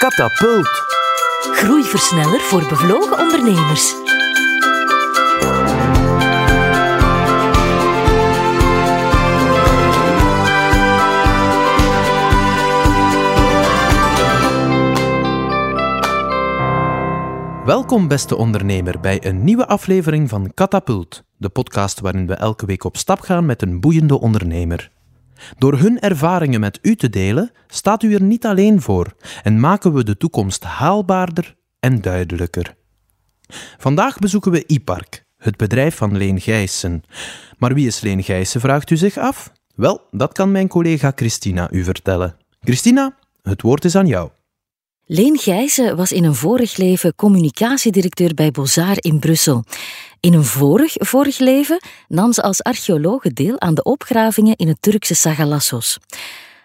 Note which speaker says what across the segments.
Speaker 1: Katapult.
Speaker 2: Groeiversneller voor bevlogen ondernemers.
Speaker 1: Welkom, beste ondernemer, bij een nieuwe aflevering van Katapult, de podcast waarin we elke week op stap gaan met een boeiende ondernemer. Door hun ervaringen met u te delen, staat u er niet alleen voor en maken we de toekomst haalbaarder en duidelijker. Vandaag bezoeken we iPark, het bedrijf van Leen Gijssen. Maar wie is Leen Gijssen, vraagt u zich af? Wel, dat kan mijn collega Christina u vertellen. Christina, het woord is aan jou.
Speaker 2: Leen Gijzen was in een vorig leven communicatiedirecteur bij Bozar in Brussel. In een vorig vorig leven nam ze als archeologe deel aan de opgravingen in het Turkse Sagalassos.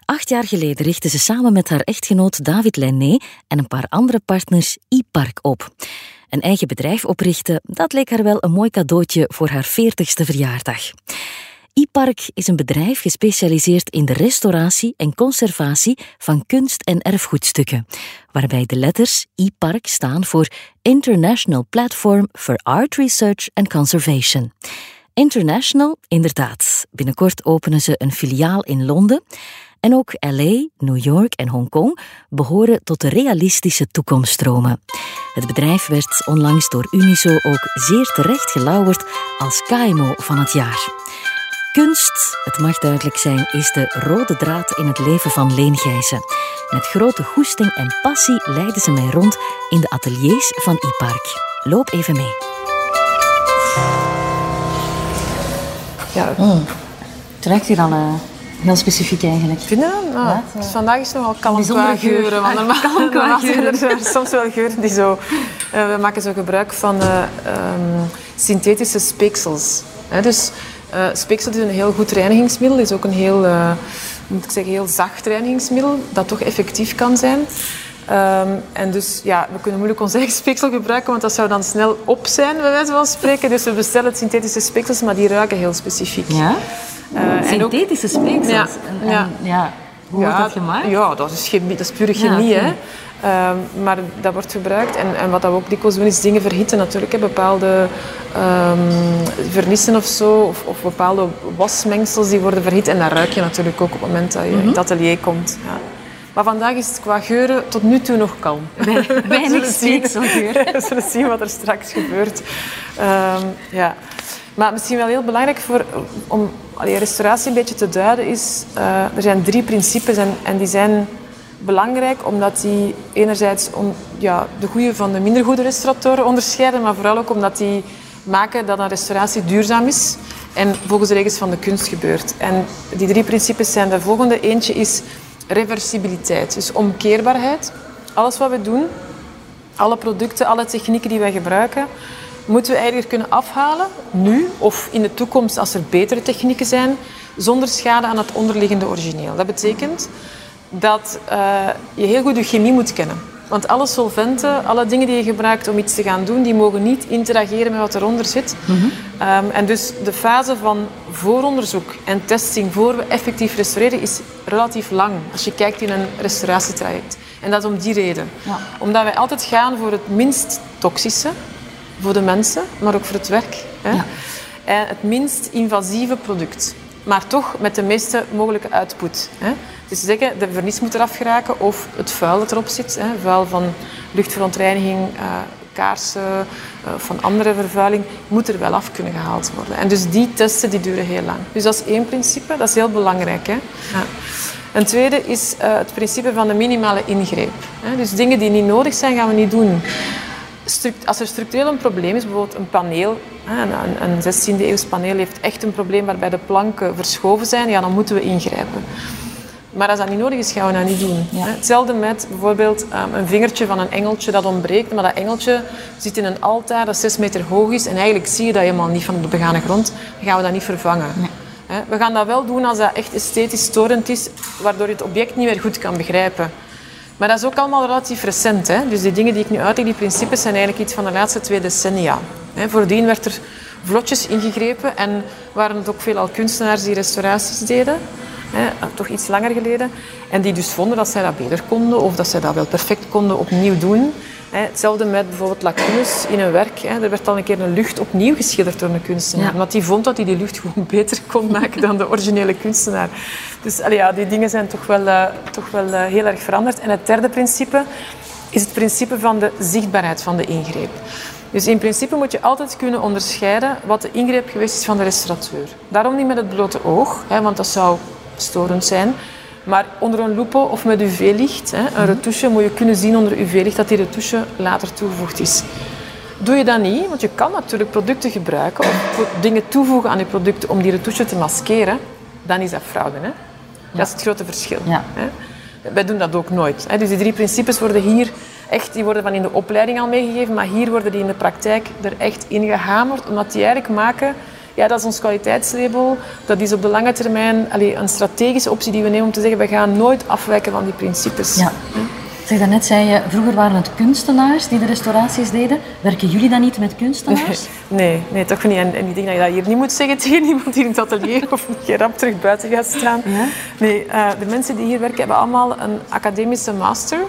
Speaker 2: Acht jaar geleden richtte ze samen met haar echtgenoot David Lenné en een paar andere partners iPark op. Een eigen bedrijf oprichten, dat leek haar wel een mooi cadeautje voor haar 40ste verjaardag. iPark is een bedrijf gespecialiseerd in de restauratie en conservatie van kunst- en erfgoedstukken, waarbij de letters iPark staan voor International Platform for Art Research and Conservation. International, inderdaad. Binnenkort openen ze een filiaal in Londen. En ook LA, New York en Hongkong behoren tot de realistische toekomststromen. Het bedrijf werd onlangs door Uniso ook zeer terecht gelauwerd als KMO van het jaar. Kunst, het mag duidelijk zijn, is de rode draad in het leven van Leen Gijzen. Met grote goesting en passie leiden ze mij rond in de ateliers van iPark. Loop even mee.
Speaker 3: Ja,
Speaker 4: Het ruikt hier al eh, heel specifiek eigenlijk.
Speaker 3: vind je dat? Nou,
Speaker 4: Ja,
Speaker 3: dus vandaag is het nogal kalm
Speaker 4: bijzondere
Speaker 3: qua
Speaker 4: geur.
Speaker 3: geuren. Want
Speaker 4: Ah,
Speaker 3: normaal,
Speaker 4: kalm qua
Speaker 3: normaal zijn er soms wel geuren die zo... eh, we maken zo gebruik van eh, ehm, synthetische speeksels. Hè, dus eh speeksel is een heel goed reinigingsmiddel. is ook een heel, eh, moet ik zeggen, heel zacht reinigingsmiddel dat toch effectief kan zijn. Ehm, en dus ja, we kunnen moeilijk ons eigen speeksel gebruiken, want dat zou dan snel op zijn, bij wijze van spreken. Dus we bestellen synthetische speeksels, maar die ruiken heel specifiek.
Speaker 4: Ja?
Speaker 3: Eh,
Speaker 4: Synthetische speeksels.
Speaker 3: Ja,
Speaker 4: En, en,
Speaker 3: ja.
Speaker 4: ja. Hoe wordt dat gemaakt?
Speaker 3: Ja, dat is, chemie, dat is pure
Speaker 4: Ja,
Speaker 3: chemie. hè. Ehm, maar dat wordt gebruikt. En, en wat we ook dikwijls doen, is dingen verhitten natuurlijk. Hè. Bepaalde ehm vernissen of zo, of, of bepaalde wasmengsels, die worden verhit. En dat ruik je natuurlijk ook op het moment dat je
Speaker 4: Mhm.
Speaker 3: in het atelier komt. Ja. Maar vandaag is het qua geuren tot nu toe nog kalm.
Speaker 4: Weinig speekselgeur.
Speaker 3: We zullen zien wat er straks gebeurt. Ehm, ja. Maar misschien wel heel belangrijk voor, om allee, restauratie een beetje te duiden is... eh, er zijn drie principes en, en die zijn belangrijk omdat die enerzijds om, ja, de goede van de minder goede restauratoren onderscheiden, maar vooral ook omdat die maken dat een restauratie duurzaam is en volgens de regels van de kunst gebeurt. En die drie principes zijn de volgende. Eentje is reversibiliteit, dus omkeerbaarheid. Alles wat we doen, alle producten, alle technieken die wij gebruiken, moeten we eigenlijk kunnen afhalen, nu of in de toekomst als er betere technieken zijn, zonder schade aan het onderliggende origineel. Dat betekent dat eh, je heel goed je chemie moet kennen. Want alle solventen, alle dingen die je gebruikt om iets te gaan doen, die mogen niet interageren met wat eronder zit. Ehm, en dus de fase van vooronderzoek en testing voor we effectief restaureren is relatief lang als je kijkt in een restauratietraject. En dat is om die reden.
Speaker 4: Ja.
Speaker 3: Omdat wij altijd gaan voor het minst toxische, voor de mensen, maar ook voor het werk. Hè?
Speaker 4: Ja.
Speaker 3: En het minst invasieve product. Maar toch met de meeste mogelijke output. Hè? Dus te zeggen, de vernis moet eraf geraken of het vuil dat erop zit. Hè? Vuil van luchtverontreiniging, eh, kaarsen, eh, van andere vervuiling, moet er wel af kunnen gehaald worden. En dus die testen die duren heel lang. Dus dat is één principe, dat is heel belangrijk. Hè? Ja. Een tweede is eh, het principe van de minimale ingreep. Hè? Dus dingen die niet nodig zijn, gaan we niet doen. Als er structureel een probleem is, bijvoorbeeld een paneel, een, een 16e eeuws paneel heeft echt een probleem waarbij de planken verschoven zijn, ja, dan moeten we ingrijpen. Maar als dat niet nodig is, gaan we dat niet doen.
Speaker 4: Ja.
Speaker 3: Hetzelfde met bijvoorbeeld ehm, een vingertje van een engeltje dat ontbreekt, maar dat engeltje zit in een altaar dat 6 meter hoog is en eigenlijk zie je dat helemaal niet van de begane grond, dan gaan we dat niet vervangen. Hè. We gaan dat wel doen als dat echt esthetisch storend is, waardoor je het object niet meer goed kan begrijpen. Maar dat is ook allemaal relatief recent. Hè? Dus die dingen die ik nu uitleg, die principes, zijn eigenlijk iets van de laatste twee decennia. Hè? Voordien werd er vlotjes ingegrepen en waren het ook veelal kunstenaars die restauraties deden. hè, toch iets langer geleden. En die dus vonden dat zij dat beter konden of dat zij dat wel perfect konden opnieuw doen. Hetzelfde met bijvoorbeeld lacunes in een werk. Er werd al een keer een lucht opnieuw geschilderd door een kunstenaar. Ja. Want die vond dat hij die lucht gewoon beter kon maken dan de originele kunstenaar. Dus ja, die dingen zijn toch wel, uh, toch wel uh, heel erg veranderd. En het derde principe is het principe van de zichtbaarheid van de ingreep. Dus in principe moet je altijd kunnen onderscheiden wat de ingreep geweest is van de restaurateur. Daarom niet met het blote oog, hè, want dat zou storend zijn. Maar onder een loupe of met UV-licht, een mhm. retouche, moet je kunnen zien onder UV-licht dat die retouche later toegevoegd is. Doe je dat niet, want je kan natuurlijk producten gebruiken of dingen toevoegen aan je producten om die retouche te maskeren, dan is dat fraude. Hè? Dat is het grote verschil. Ja. Hè? Wij doen dat ook nooit. Hè? Dus die drie principes worden hier echt, die worden van in de opleiding al meegegeven, maar hier worden die in de praktijk er echt in gehamerd, omdat die eigenlijk maken ja, dat is ons kwaliteitslabel. Dat is op de lange termijn allee, een strategische optie die we nemen om te zeggen, we gaan nooit afwijken van die principes.
Speaker 4: Ja. Zeg, daarnet zei je, vroeger waren het kunstenaars die de restauraties deden. Werken jullie dan niet met kunstenaars?
Speaker 3: Nee, nee, toch niet. En, en ik denk dat je dat hier niet moet zeggen tegen iemand hier in het atelier of je rap terug buiten gaat staan. Ja? Nee, uh, de mensen die hier werken hebben allemaal een academische master.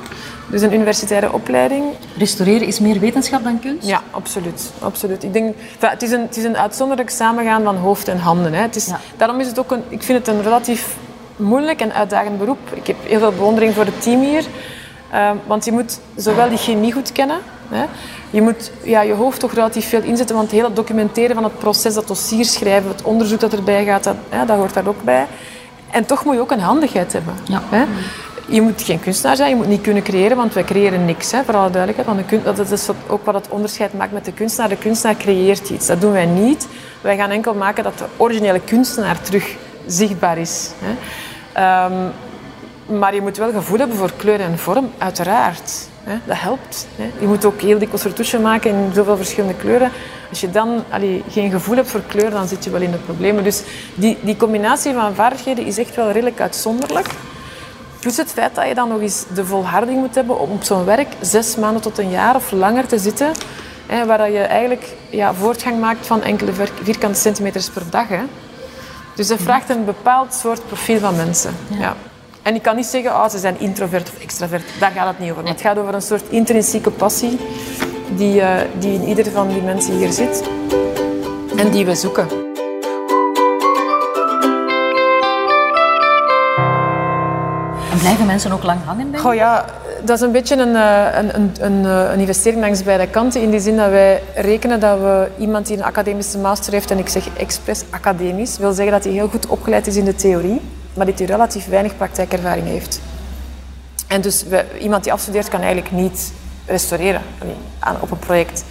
Speaker 3: Dus een universitaire opleiding.
Speaker 4: Restaureren is meer wetenschap dan kunst?
Speaker 3: Ja, absoluut. absoluut. Ik denk, het, is een, het is een uitzonderlijk samengaan van hoofd en handen. Hè. Het is, Daarom is het ook een, ik vind het een relatief moeilijk en uitdagend beroep. Ik heb heel veel bewondering voor het team hier. Uh, want je moet zowel die chemie goed kennen. Hè. Je moet ja, je hoofd toch relatief veel inzetten, want het hele documenteren van het proces, dat dossier schrijven, het onderzoek dat erbij gaat, dat, hè, dat hoort daar ook bij. En toch moet je ook een handigheid hebben. Ja. Hè je moet geen kunstenaar zijn, je moet niet kunnen creëren, want wij creëren niks, hè, voor alle duidelijkheid. Want dat is ook wat het onderscheid maakt met de kunstenaar. De kunstenaar creëert iets. Dat doen wij niet. Wij gaan enkel maken dat de originele kunstenaar terug zichtbaar is. Hè. Um, maar je moet wel gevoel hebben voor kleur en vorm, uiteraard. Hè. Dat helpt. Hè. Je moet ook heel dikwijls retouchen maken in zoveel verschillende kleuren. Als je dan allee, geen gevoel hebt voor kleur, dan zit je wel in de problemen. Dus die, die combinatie van vaardigheden is echt wel redelijk uitzonderlijk. Plus het feit dat je dan nog eens de volharding moet hebben om op zo'n werk zes maanden tot een jaar of langer te zitten. Hè, waar je eigenlijk ja, voortgang maakt van enkele vierkante centimeters per dag. Hè. Dus dat vraagt een bepaald soort profiel van mensen. Ja. En ik kan niet zeggen, oh, ze zijn introvert of extravert. Daar gaat het niet over. het gaat over een soort intrinsieke passie die, uh, die in ieder van die mensen hier zit. En die we zoeken.
Speaker 4: blijven mensen ook lang hangen bij?
Speaker 3: Oh ja, dat is een beetje een, eh, een, een, een, eh, een investering langs beide kanten. In die zin dat wij rekenen dat we iemand die een academische master heeft, en ik zeg expres academisch, wil zeggen dat hij heel goed opgeleid is in de theorie, maar dat hij relatief weinig praktijkervaring heeft. En dus iemand die afstudeert kan eigenlijk niet restaureren op een project.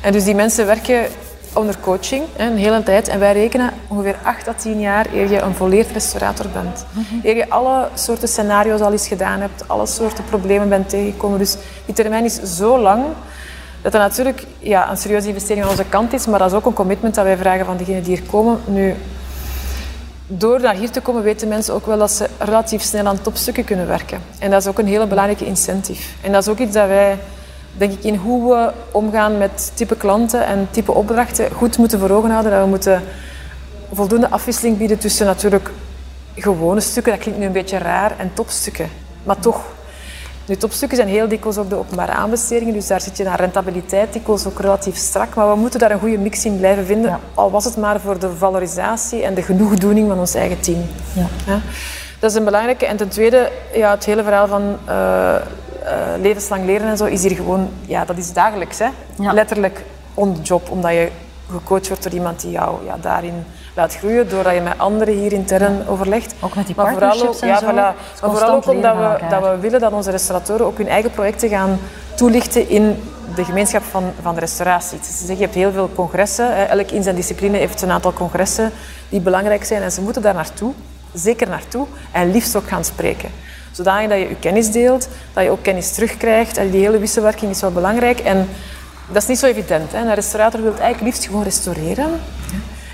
Speaker 3: En dus die mensen werken onder coaching, een hele tijd. En wij rekenen ongeveer 8 à 10 jaar eer je een volledig restaurator bent. Mhm. Eer je alle soorten scenario's al eens gedaan hebt, alle soorten problemen bent tegengekomen. Dus die termijn is zo lang dat dat natuurlijk ja, een serieuze investering aan onze kant is, maar dat is ook een commitment dat wij vragen van degenen die hier komen. Nu, door naar hier te komen weten mensen ook wel dat ze relatief snel aan topstukken kunnen werken. En dat is ook een hele belangrijke incentive. En dat is ook iets dat wij denk ik, in hoe we omgaan met type klanten en type opdrachten goed moeten voor ogen houden. Dat we moeten voldoende afwisseling bieden tussen natuurlijk gewone stukken, dat klinkt nu een beetje raar, en topstukken. Maar toch, nu, topstukken zijn heel dikwijls ook de openbare aanbestedingen, dus daar zit je naar rentabiliteit dikwijls ook relatief strak. Maar we moeten daar een goede mix in blijven vinden, al was het maar voor de valorisatie en de genoegdoening van ons eigen team. Ja. ja? Dat is een belangrijke. En ten tweede, ja, het hele verhaal van uh, uh, levenslang leren en zo is hier gewoon, ja, dat is dagelijks. Hè? Letterlijk on the job, omdat je gecoacht wordt door iemand die jou ja, daarin laat groeien, doordat je met anderen hier intern overlegt.
Speaker 4: Ook met die maar vooral ook,
Speaker 3: ja, voilà. Maar vooral ook omdat we, dat we willen dat onze restauratoren ook hun eigen projecten gaan toelichten in de gemeenschap van, van de restauratie. Dus je hebt heel veel congressen. Elk in zijn discipline heeft een aantal congressen die belangrijk zijn en ze moeten daar naartoe, zeker naartoe, en liefst ook gaan spreken zodanig dat je je kennis deelt, dat je ook kennis terugkrijgt. En die hele wisselwerking is wel belangrijk. En dat is niet zo evident. Hè. Een restaurator wil eigenlijk liefst gewoon restaureren.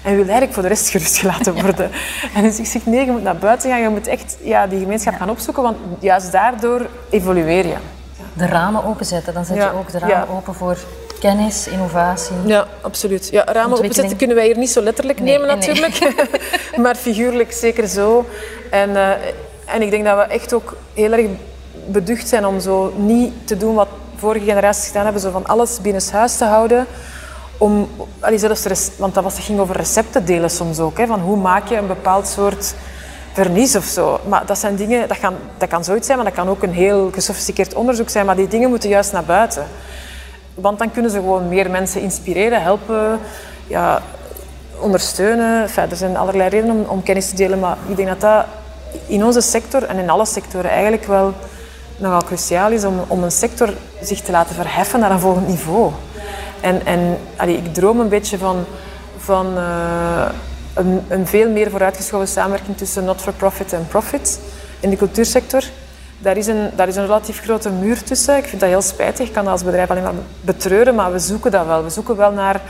Speaker 3: En wil eigenlijk voor de rest gerust gelaten worden. En dus ik zeg, nee, je moet naar buiten gaan. Je moet echt ja, die gemeenschap gaan opzoeken. Want juist daardoor evolueer je.
Speaker 4: De ramen openzetten. Dan zet je ook de ramen open voor kennis, innovatie.
Speaker 3: Ja, absoluut. Ja, ramen openzetten kunnen wij hier niet zo letterlijk nemen natuurlijk. maar figuurlijk zeker zo. En, uh, en ik denk dat we echt ook heel erg beducht zijn om zo niet te doen wat vorige generaties gedaan hebben, zo van alles binnenshuis te houden. Om, allee, zelfs, want dat was, ging over recepten delen soms ook. Hè, van hoe maak je een bepaald soort vernis of zo. Maar dat zijn dingen, dat kan, dat kan zoiets zijn, maar dat kan ook een heel gesofisticeerd onderzoek zijn. Maar die dingen moeten juist naar buiten. Want dan kunnen ze gewoon meer mensen inspireren, helpen, ja, ondersteunen. Er zijn allerlei redenen om, om kennis te delen, maar ik denk dat dat in onze sector en in alle sectoren eigenlijk wel nogal cruciaal is om, om een sector zich te laten verheffen naar een volgend niveau. En, en ik droom een beetje van, van uh, een, een, veel meer vooruitgeschoven samenwerking tussen not-for-profit en profit in de cultuursector. Daar is, een, daar is een relatief grote muur tussen. Ik vind dat heel spijtig. Ik kan dat als bedrijf alleen maar betreuren, maar we zoeken dat wel. We zoeken wel naar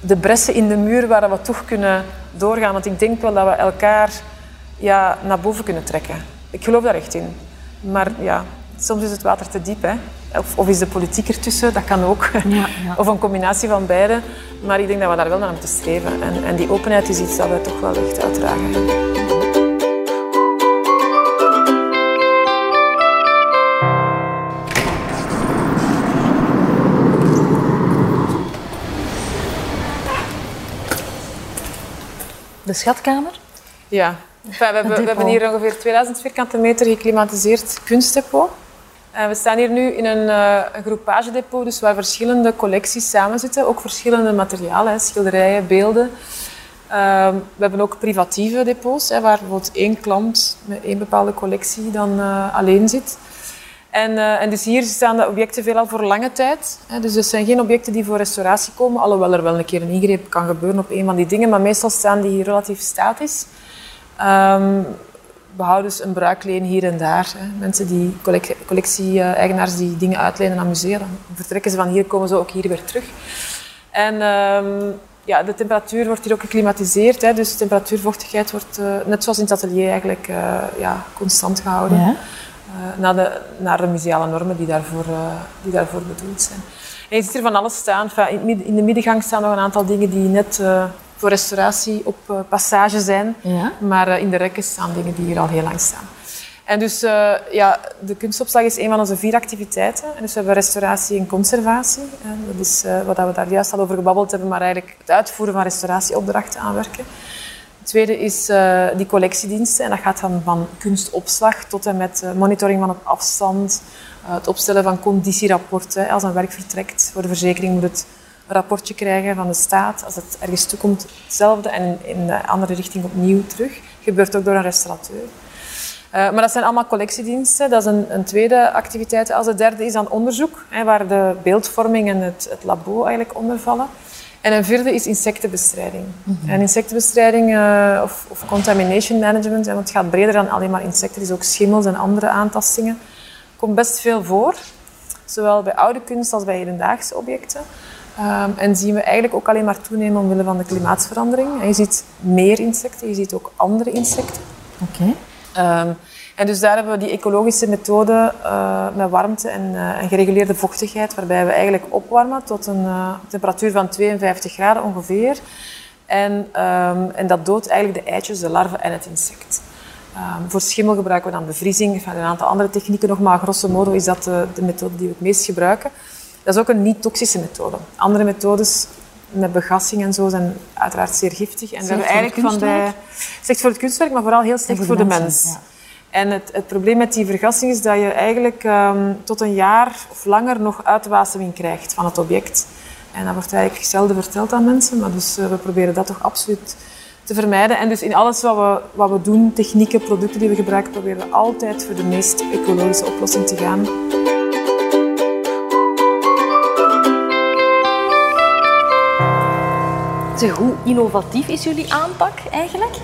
Speaker 3: de bressen in de muur waar we toch kunnen doorgaan. Want ik denk wel dat we elkaar ja, naar boven kunnen trekken. Ik geloof daar echt in. Maar ja, soms is het water te diep. Hè? Of, of is de politiek ertussen, dat kan ook. Ja, ja. Of een combinatie van beide. Maar ik denk dat we daar wel naar moeten streven. En, en die openheid is iets dat we toch wel echt uitdragen.
Speaker 4: De schatkamer?
Speaker 3: Ja, we, hebben, we hebben hier ongeveer 2000 vierkante meter geklimatiseerd kunstdepot. En we staan hier nu in een, uh, een groepagedepot, dus waar verschillende collecties samenzitten. Ook verschillende materialen, schilderijen, beelden. Ehm, we hebben ook privatieve depots, hè, waar bijvoorbeeld één klant met één bepaalde collectie dan uh, alleen zit. En, en, dus hier staan de objecten veelal voor lange tijd. Hè. Dus het zijn geen objecten die voor restauratie komen, alhoewel er wel een keer een ingreep kan gebeuren op een van die dingen. Maar meestal staan die hier relatief statisch. Um, we houden dus een bruikleen hier en daar. Hè. Mensen die collectie-eigenaars die dingen uitlenen aan musea, dan vertrekken ze van hier, komen ze ook hier weer terug. En um, ja, de temperatuur wordt hier ook geklimatiseerd. Hè, dus de temperatuurvochtigheid wordt, uh, net zoals in het atelier, eigenlijk uh, ja, constant gehouden. Ja. Uh, naar, de, naar de museale normen die daarvoor, die daarvoor bedoeld zijn. En je ziet hier van alles staan. Enfin, in de middengang staan nog een aantal dingen die net voor restauratie op uh, passage zijn. Ja. Maar uh, in de rekken staan dingen die hier al heel lang staan. En dus uh, ja, de kunstopslag is een van onze vier activiteiten. En dus we hebben restauratie en conservatie. En dat is wat we daar juist al over gebabbeld hebben, maar eigenlijk het uitvoeren van restauratieopdrachten aanwerken. Het tweede is die collectiediensten. En dat gaat dan van kunstopslag tot en met monitoring van op afstand, het opstellen van conditierapporten. Als een werk vertrekt voor de verzekering moet het rapportje krijgen van de staat. Als het ergens toekomt, hetzelfde. En in de andere richting opnieuw terug. Gebeurt ook door een restaurateur. Uh, maar dat zijn allemaal collectiediensten. Dat is een, een, tweede activiteit. Als het derde is dan onderzoek, hè, waar de beeldvorming en het, het labo eigenlijk onder vallen. En een vierde is insectenbestrijding. Mhm. En insectenbestrijding uh, of, of, contamination management, want het gaat breder dan alleen maar insecten, het is ook schimmels en andere aantastingen. komt best veel voor, zowel bij oude kunst als bij hedendaagse objecten. Um, en zien we eigenlijk ook alleen maar toenemen omwille van de klimaatsverandering. En je ziet meer insecten, je ziet ook andere insecten.
Speaker 4: Oké.
Speaker 3: Okay. Um, en dus daar hebben we die ecologische methode uh, met warmte en, uh, en, gereguleerde vochtigheid, waarbij we eigenlijk opwarmen tot een uh, temperatuur van 52 graden ongeveer. En, um, en dat doodt eigenlijk de eitjes, de larven en het insect. voor schimmel gebruiken we dan bevriezing, van een aantal andere technieken nog, maar grosso modo is dat de, de methode die we het meest gebruiken. Dat is ook een niet-toxische methode. Andere methodes met begassing en zo zijn uiteraard zeer giftig. En
Speaker 4: slecht eigenlijk van bij,
Speaker 3: slecht voor het kunstwerk, maar vooral heel slecht voor de, mens. Ja. En het, het, probleem met die vergassing is dat je eigenlijk um, tot een jaar of langer nog uitwaseming krijgt van het object. En dat wordt eigenlijk zelden verteld aan mensen, maar dus uh, we proberen dat toch absoluut te vermijden. En dus in alles wat we, wat we doen, technieken, producten die we gebruiken, proberen we altijd voor de meest ecologische oplossing te gaan.
Speaker 4: Hoe innovatief is jullie aanpak eigenlijk?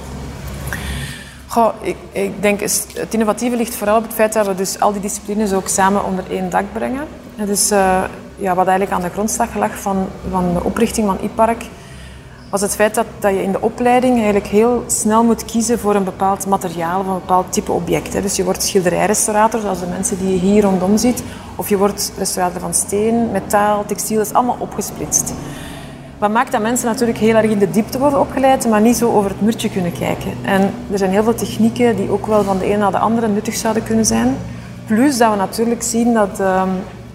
Speaker 3: Goh, ik, ik, denk het innovatieve ligt vooral op het feit dat we dus al die disciplines ook samen onder één dak brengen. Dus ja, wat eigenlijk aan de grondslag lag van, van de oprichting van IPARC, was het feit dat, dat je in de opleiding eigenlijk heel snel moet kiezen voor een bepaald materiaal of een bepaald type object. Dus je wordt schilderijrestaurator, zoals de mensen die je hier rondom ziet, of je wordt restaurator van steen, metaal, textiel, dat is allemaal opgesplitst. Wat maakt dat mensen natuurlijk heel erg in de diepte worden opgeleid, maar niet zo over het muurtje kunnen kijken. En er zijn heel veel technieken die ook wel van de een naar de andere nuttig zouden kunnen zijn. Plus dat we natuurlijk zien dat ehm,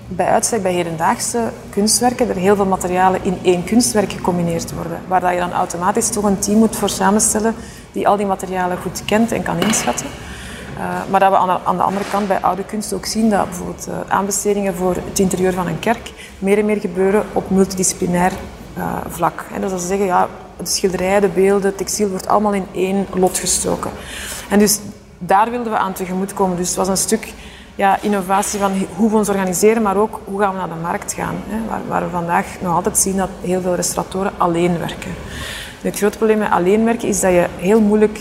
Speaker 3: bij uitstek bij hedendaagse kunstwerken er heel veel materialen in één kunstwerk gecombineerd worden. Waar je dan automatisch toch een team moet voor samenstellen die al die materialen goed kent en kan inschatten. Uh, maar dat we aan de, andere kant bij oude kunst ook zien dat bijvoorbeeld uh, aanbestedingen voor het interieur van een kerk meer en meer gebeuren op multidisciplinair uh, vlak. En dat ze zeggen, ja, de schilderij, de beelden, het textiel wordt allemaal in één lot gestoken. En dus daar wilden we aan tegemoet komen. Dus het was een stuk ja, innovatie van hoe we ons organiseren, maar ook hoe gaan we naar de markt gaan. Hè, waar, waar, we vandaag nog altijd zien dat heel veel restauratoren alleen werken. Het grote probleem met alleen werken is dat je heel moeilijk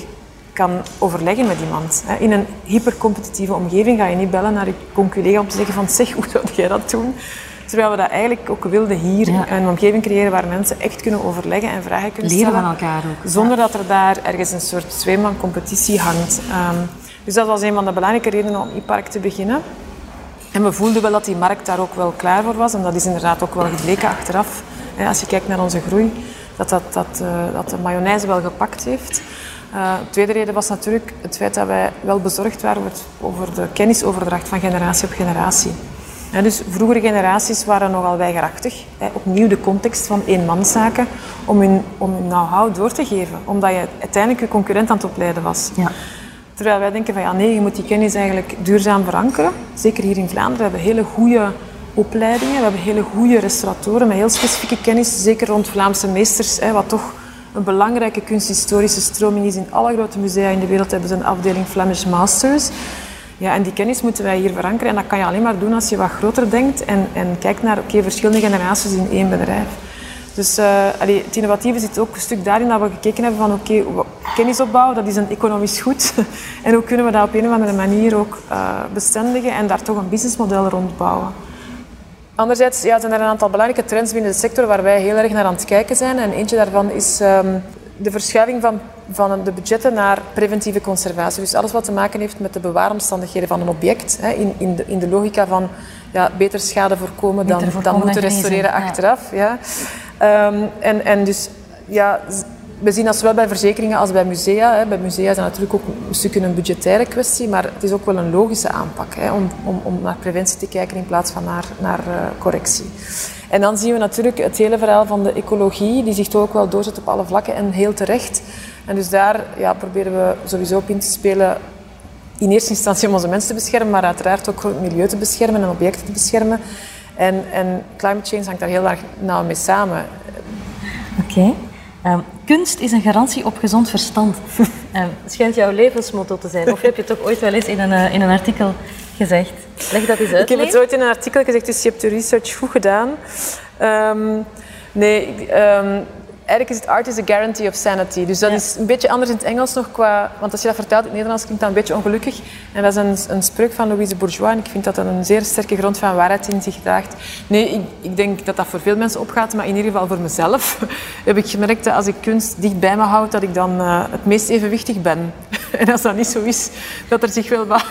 Speaker 3: kan overleggen met iemand. In een hypercompetitieve omgeving ga je niet bellen naar je collega om te zeggen van zeg, hoe zou jij dat doen? Terwijl we dat eigenlijk ook wilden hier, een omgeving creëren waar mensen echt kunnen overleggen en vragen kunnen
Speaker 4: Leren
Speaker 3: stellen.
Speaker 4: van elkaar ook.
Speaker 3: Zonder dat er daar ergens een soort zweemman competitie hangt. Um, dus dat was een van de belangrijke redenen om e-park te beginnen. En we voelden wel dat die markt daar ook wel klaar voor was. En dat is inderdaad ook wel gebleken achteraf. Als je kijkt naar onze groei, dat, dat, dat, uh, dat de mayonaise wel gepakt heeft. Uh, de tweede reden was natuurlijk het feit dat wij wel bezorgd waren over de kennisoverdracht van generatie op generatie. Ja, dus vroegere generaties waren nogal weigerachtig. Hè, opnieuw de context van eenmanszaken om hun, om hun know-how door te geven. Omdat je uiteindelijk je concurrent aan het opleiden was.
Speaker 4: Ja.
Speaker 3: Terwijl wij denken van ja, nee, je moet die kennis eigenlijk duurzaam verankeren. Zeker hier in Vlaanderen hebben we hele goede opleidingen. We hebben hele goede restauratoren met heel specifieke kennis. Zeker rond Vlaamse meesters, hè, wat toch een belangrijke kunsthistorische stroming is. In alle grote musea in de wereld hebben ze een afdeling Flemish Masters. Ja, en die kennis moeten wij hier verankeren. En dat kan je alleen maar doen als je wat groter denkt en, en kijkt naar okay, verschillende generaties in één bedrijf. Dus uh, het innovatieve zit ook een stuk daarin dat we gekeken hebben van oké, okay, kennisopbouw, dat is een economisch goed. en hoe kunnen we dat op een of andere manier ook uh, bestendigen en daar toch een businessmodel rond bouwen. Anderzijds ja, zijn er een aantal belangrijke trends binnen de sector waar wij heel erg naar aan het kijken zijn. En eentje daarvan is um, de verschuiving van, van de budgetten naar preventieve conservatie. Dus alles wat te maken heeft met de bewaaromstandigheden van een object. Hè, in, in, de, in de logica van ja, beter schade voorkomen dan,
Speaker 4: Beter
Speaker 3: dan
Speaker 4: voorkomen
Speaker 3: moeten
Speaker 4: dan
Speaker 3: restaureren
Speaker 4: genezen,
Speaker 3: achteraf. Ja. Um, en, en dus ja, we zien dat zowel bij verzekeringen als bij musea. Hè. Bij musea is dat natuurlijk ook een stukje een budgettaire kwestie, maar het is ook wel een logische aanpak hè, om, om, om naar preventie te kijken in plaats van naar, uh, correctie. En dan zien we natuurlijk het hele verhaal van de ecologie, die zich ook wel doorzet op alle vlakken en heel terecht. En dus daar ja, proberen we sowieso op in te spelen in eerste instantie om onze mensen te beschermen, maar uiteraard ook het milieu te beschermen en objecten te beschermen. En, en climate change hangt daar heel erg nauw mee samen.
Speaker 4: Oké. Um, kunst is een garantie op gezond verstand. um, schijnt jouw levensmotto te zijn. Of heb je het toch ooit wel eens in een, uh, in een artikel gezegd? Leg dat eens uit.
Speaker 3: Ik heb het ooit in een artikel gezegd, dus je hebt de research goed gedaan. Um, nee, eigenlijk is het art is a guarantee of sanity. Dus dat ja. is een beetje anders in het Engels nog qua... Want als je dat vertaalt in het Nederlands klinkt dat een beetje ongelukkig. En dat is een, een spreuk van Louise Bourgeois. En ik vind dat dat een zeer sterke grond van waarheid in zich draagt. Nee, ik, ik denk dat dat voor veel mensen opgaat. Maar in ieder geval voor mezelf heb ik gemerkt dat als ik kunst dicht bij me houd, dat ik dan uh, het meest evenwichtig ben. en als dat niet zo is, dat er zich wel wat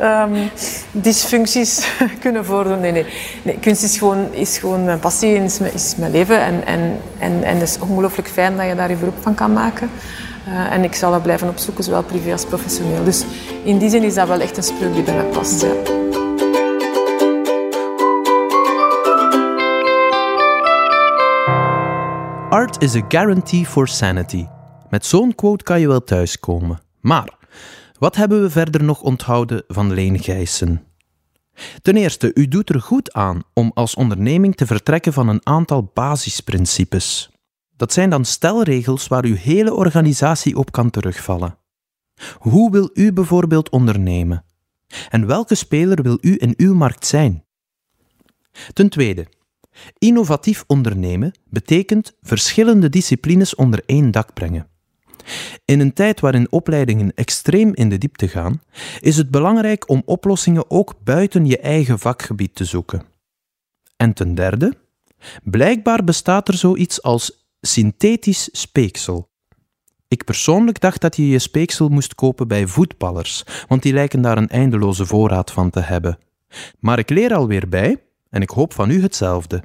Speaker 3: um, dysfuncties kunnen voordoen. Nee, nee, nee. Kunst is gewoon, is gewoon mijn passie, is mijn, is mijn leven. En, en, en, en het is ongelooflijk fijn dat je daar je beroep van kan maken. Uh, en ik zal dat blijven opzoeken, zowel privé als professioneel. Dus in die zin is dat wel echt een spreuk die bij mij past. Ja.
Speaker 1: Art is a guarantee for sanity. Met zo'n quote kan je wel thuiskomen. Maar wat hebben we verder nog onthouden van Leen Gijssen? Ten eerste, u doet er goed aan om als onderneming te vertrekken van een aantal basisprincipes. Dat zijn dan stelregels waar uw hele organisatie op kan terugvallen. Hoe wil u bijvoorbeeld ondernemen? En welke speler wil u in uw markt zijn? Ten tweede, innovatief ondernemen betekent verschillende disciplines onder één dak brengen. In een tijd waarin opleidingen extreem in de diepte gaan, is het belangrijk om oplossingen ook buiten je eigen vakgebied te zoeken. En ten derde, blijkbaar bestaat er zoiets als synthetisch speeksel. Ik persoonlijk dacht dat je je speeksel moest kopen bij voetballers, want die lijken daar een eindeloze voorraad van te hebben. Maar ik leer alweer bij en ik hoop van u hetzelfde.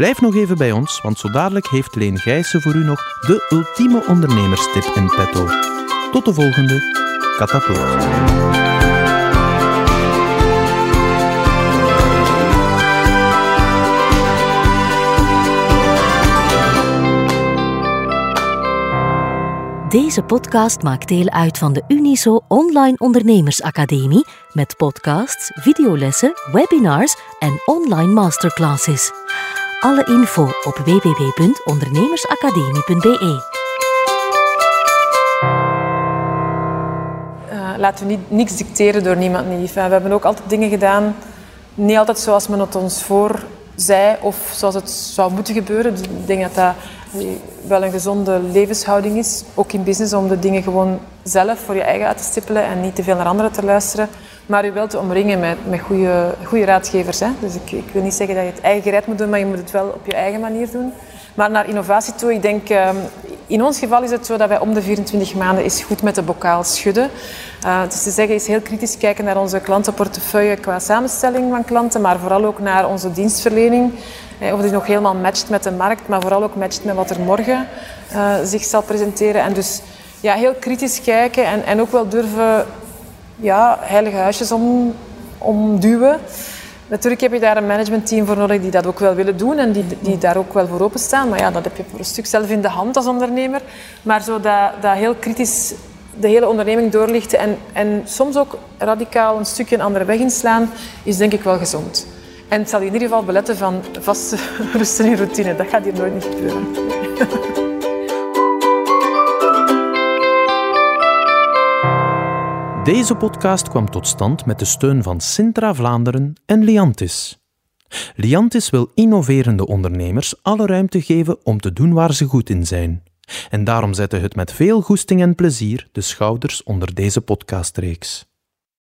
Speaker 1: Blijf nog even bij ons, want zo dadelijk heeft Leen Gijssen voor u nog de ultieme ondernemerstip in petto. Tot de volgende Katapult.
Speaker 2: Deze podcast maakt deel uit van de Uniso Online Ondernemersacademie met podcasts, videolessen, webinars en online masterclasses. Alle info op www.ondernemersacademie.be.
Speaker 3: Uh, laten we niet, niks dicteren door niemand niet. We hebben ook altijd dingen gedaan, niet altijd zoals men het ons voor zei of zoals het zou moeten gebeuren. Dus ik denk dat dat wel een gezonde levenshouding is, ook in business, om de dingen gewoon zelf voor je eigen uit te stippelen en niet te veel naar anderen te luisteren. Maar wel te omringen met, met goede, goede raadgevers. Hè. Dus ik, ik, wil niet zeggen dat je het eigen gereid moet doen, maar je moet het wel op je eigen manier doen. Maar naar innovatie toe, ik denk, ehm, in ons geval is het zo dat wij om de 24 maanden eens goed met de bokaal schudden. Uh, dus te zeggen is heel kritisch kijken naar onze klantenportefeuille qua samenstelling van klanten, maar vooral ook naar onze dienstverlening. Of die nog helemaal matcht met de markt, maar vooral ook matcht met wat er morgen uh, zich zal presenteren. En dus ja, heel kritisch kijken en, en ook wel durven ja, heilige huisjes om, omduwen. Natuurlijk heb je daar een managementteam voor nodig die dat ook wel willen doen en die, die daar ook wel voor openstaan. Maar ja, dat heb je voor een stuk zelf in de hand als ondernemer. Maar zo dat, dat heel kritisch de hele onderneming doorlichten en, en soms ook radicaal een stukje een andere weg inslaan, is denk ik wel gezond. En het zal in ieder geval beletten van vaste rusten in routine. Dat gaat hier nooit niet gebeuren.
Speaker 1: Deze podcast kwam tot stand met de steun van Sintra Vlaanderen en Liantis. Liantis wil innoverende ondernemers alle ruimte geven om te doen waar ze goed in zijn. En daarom zette het met veel goesting en plezier de schouders onder deze podcastreeks.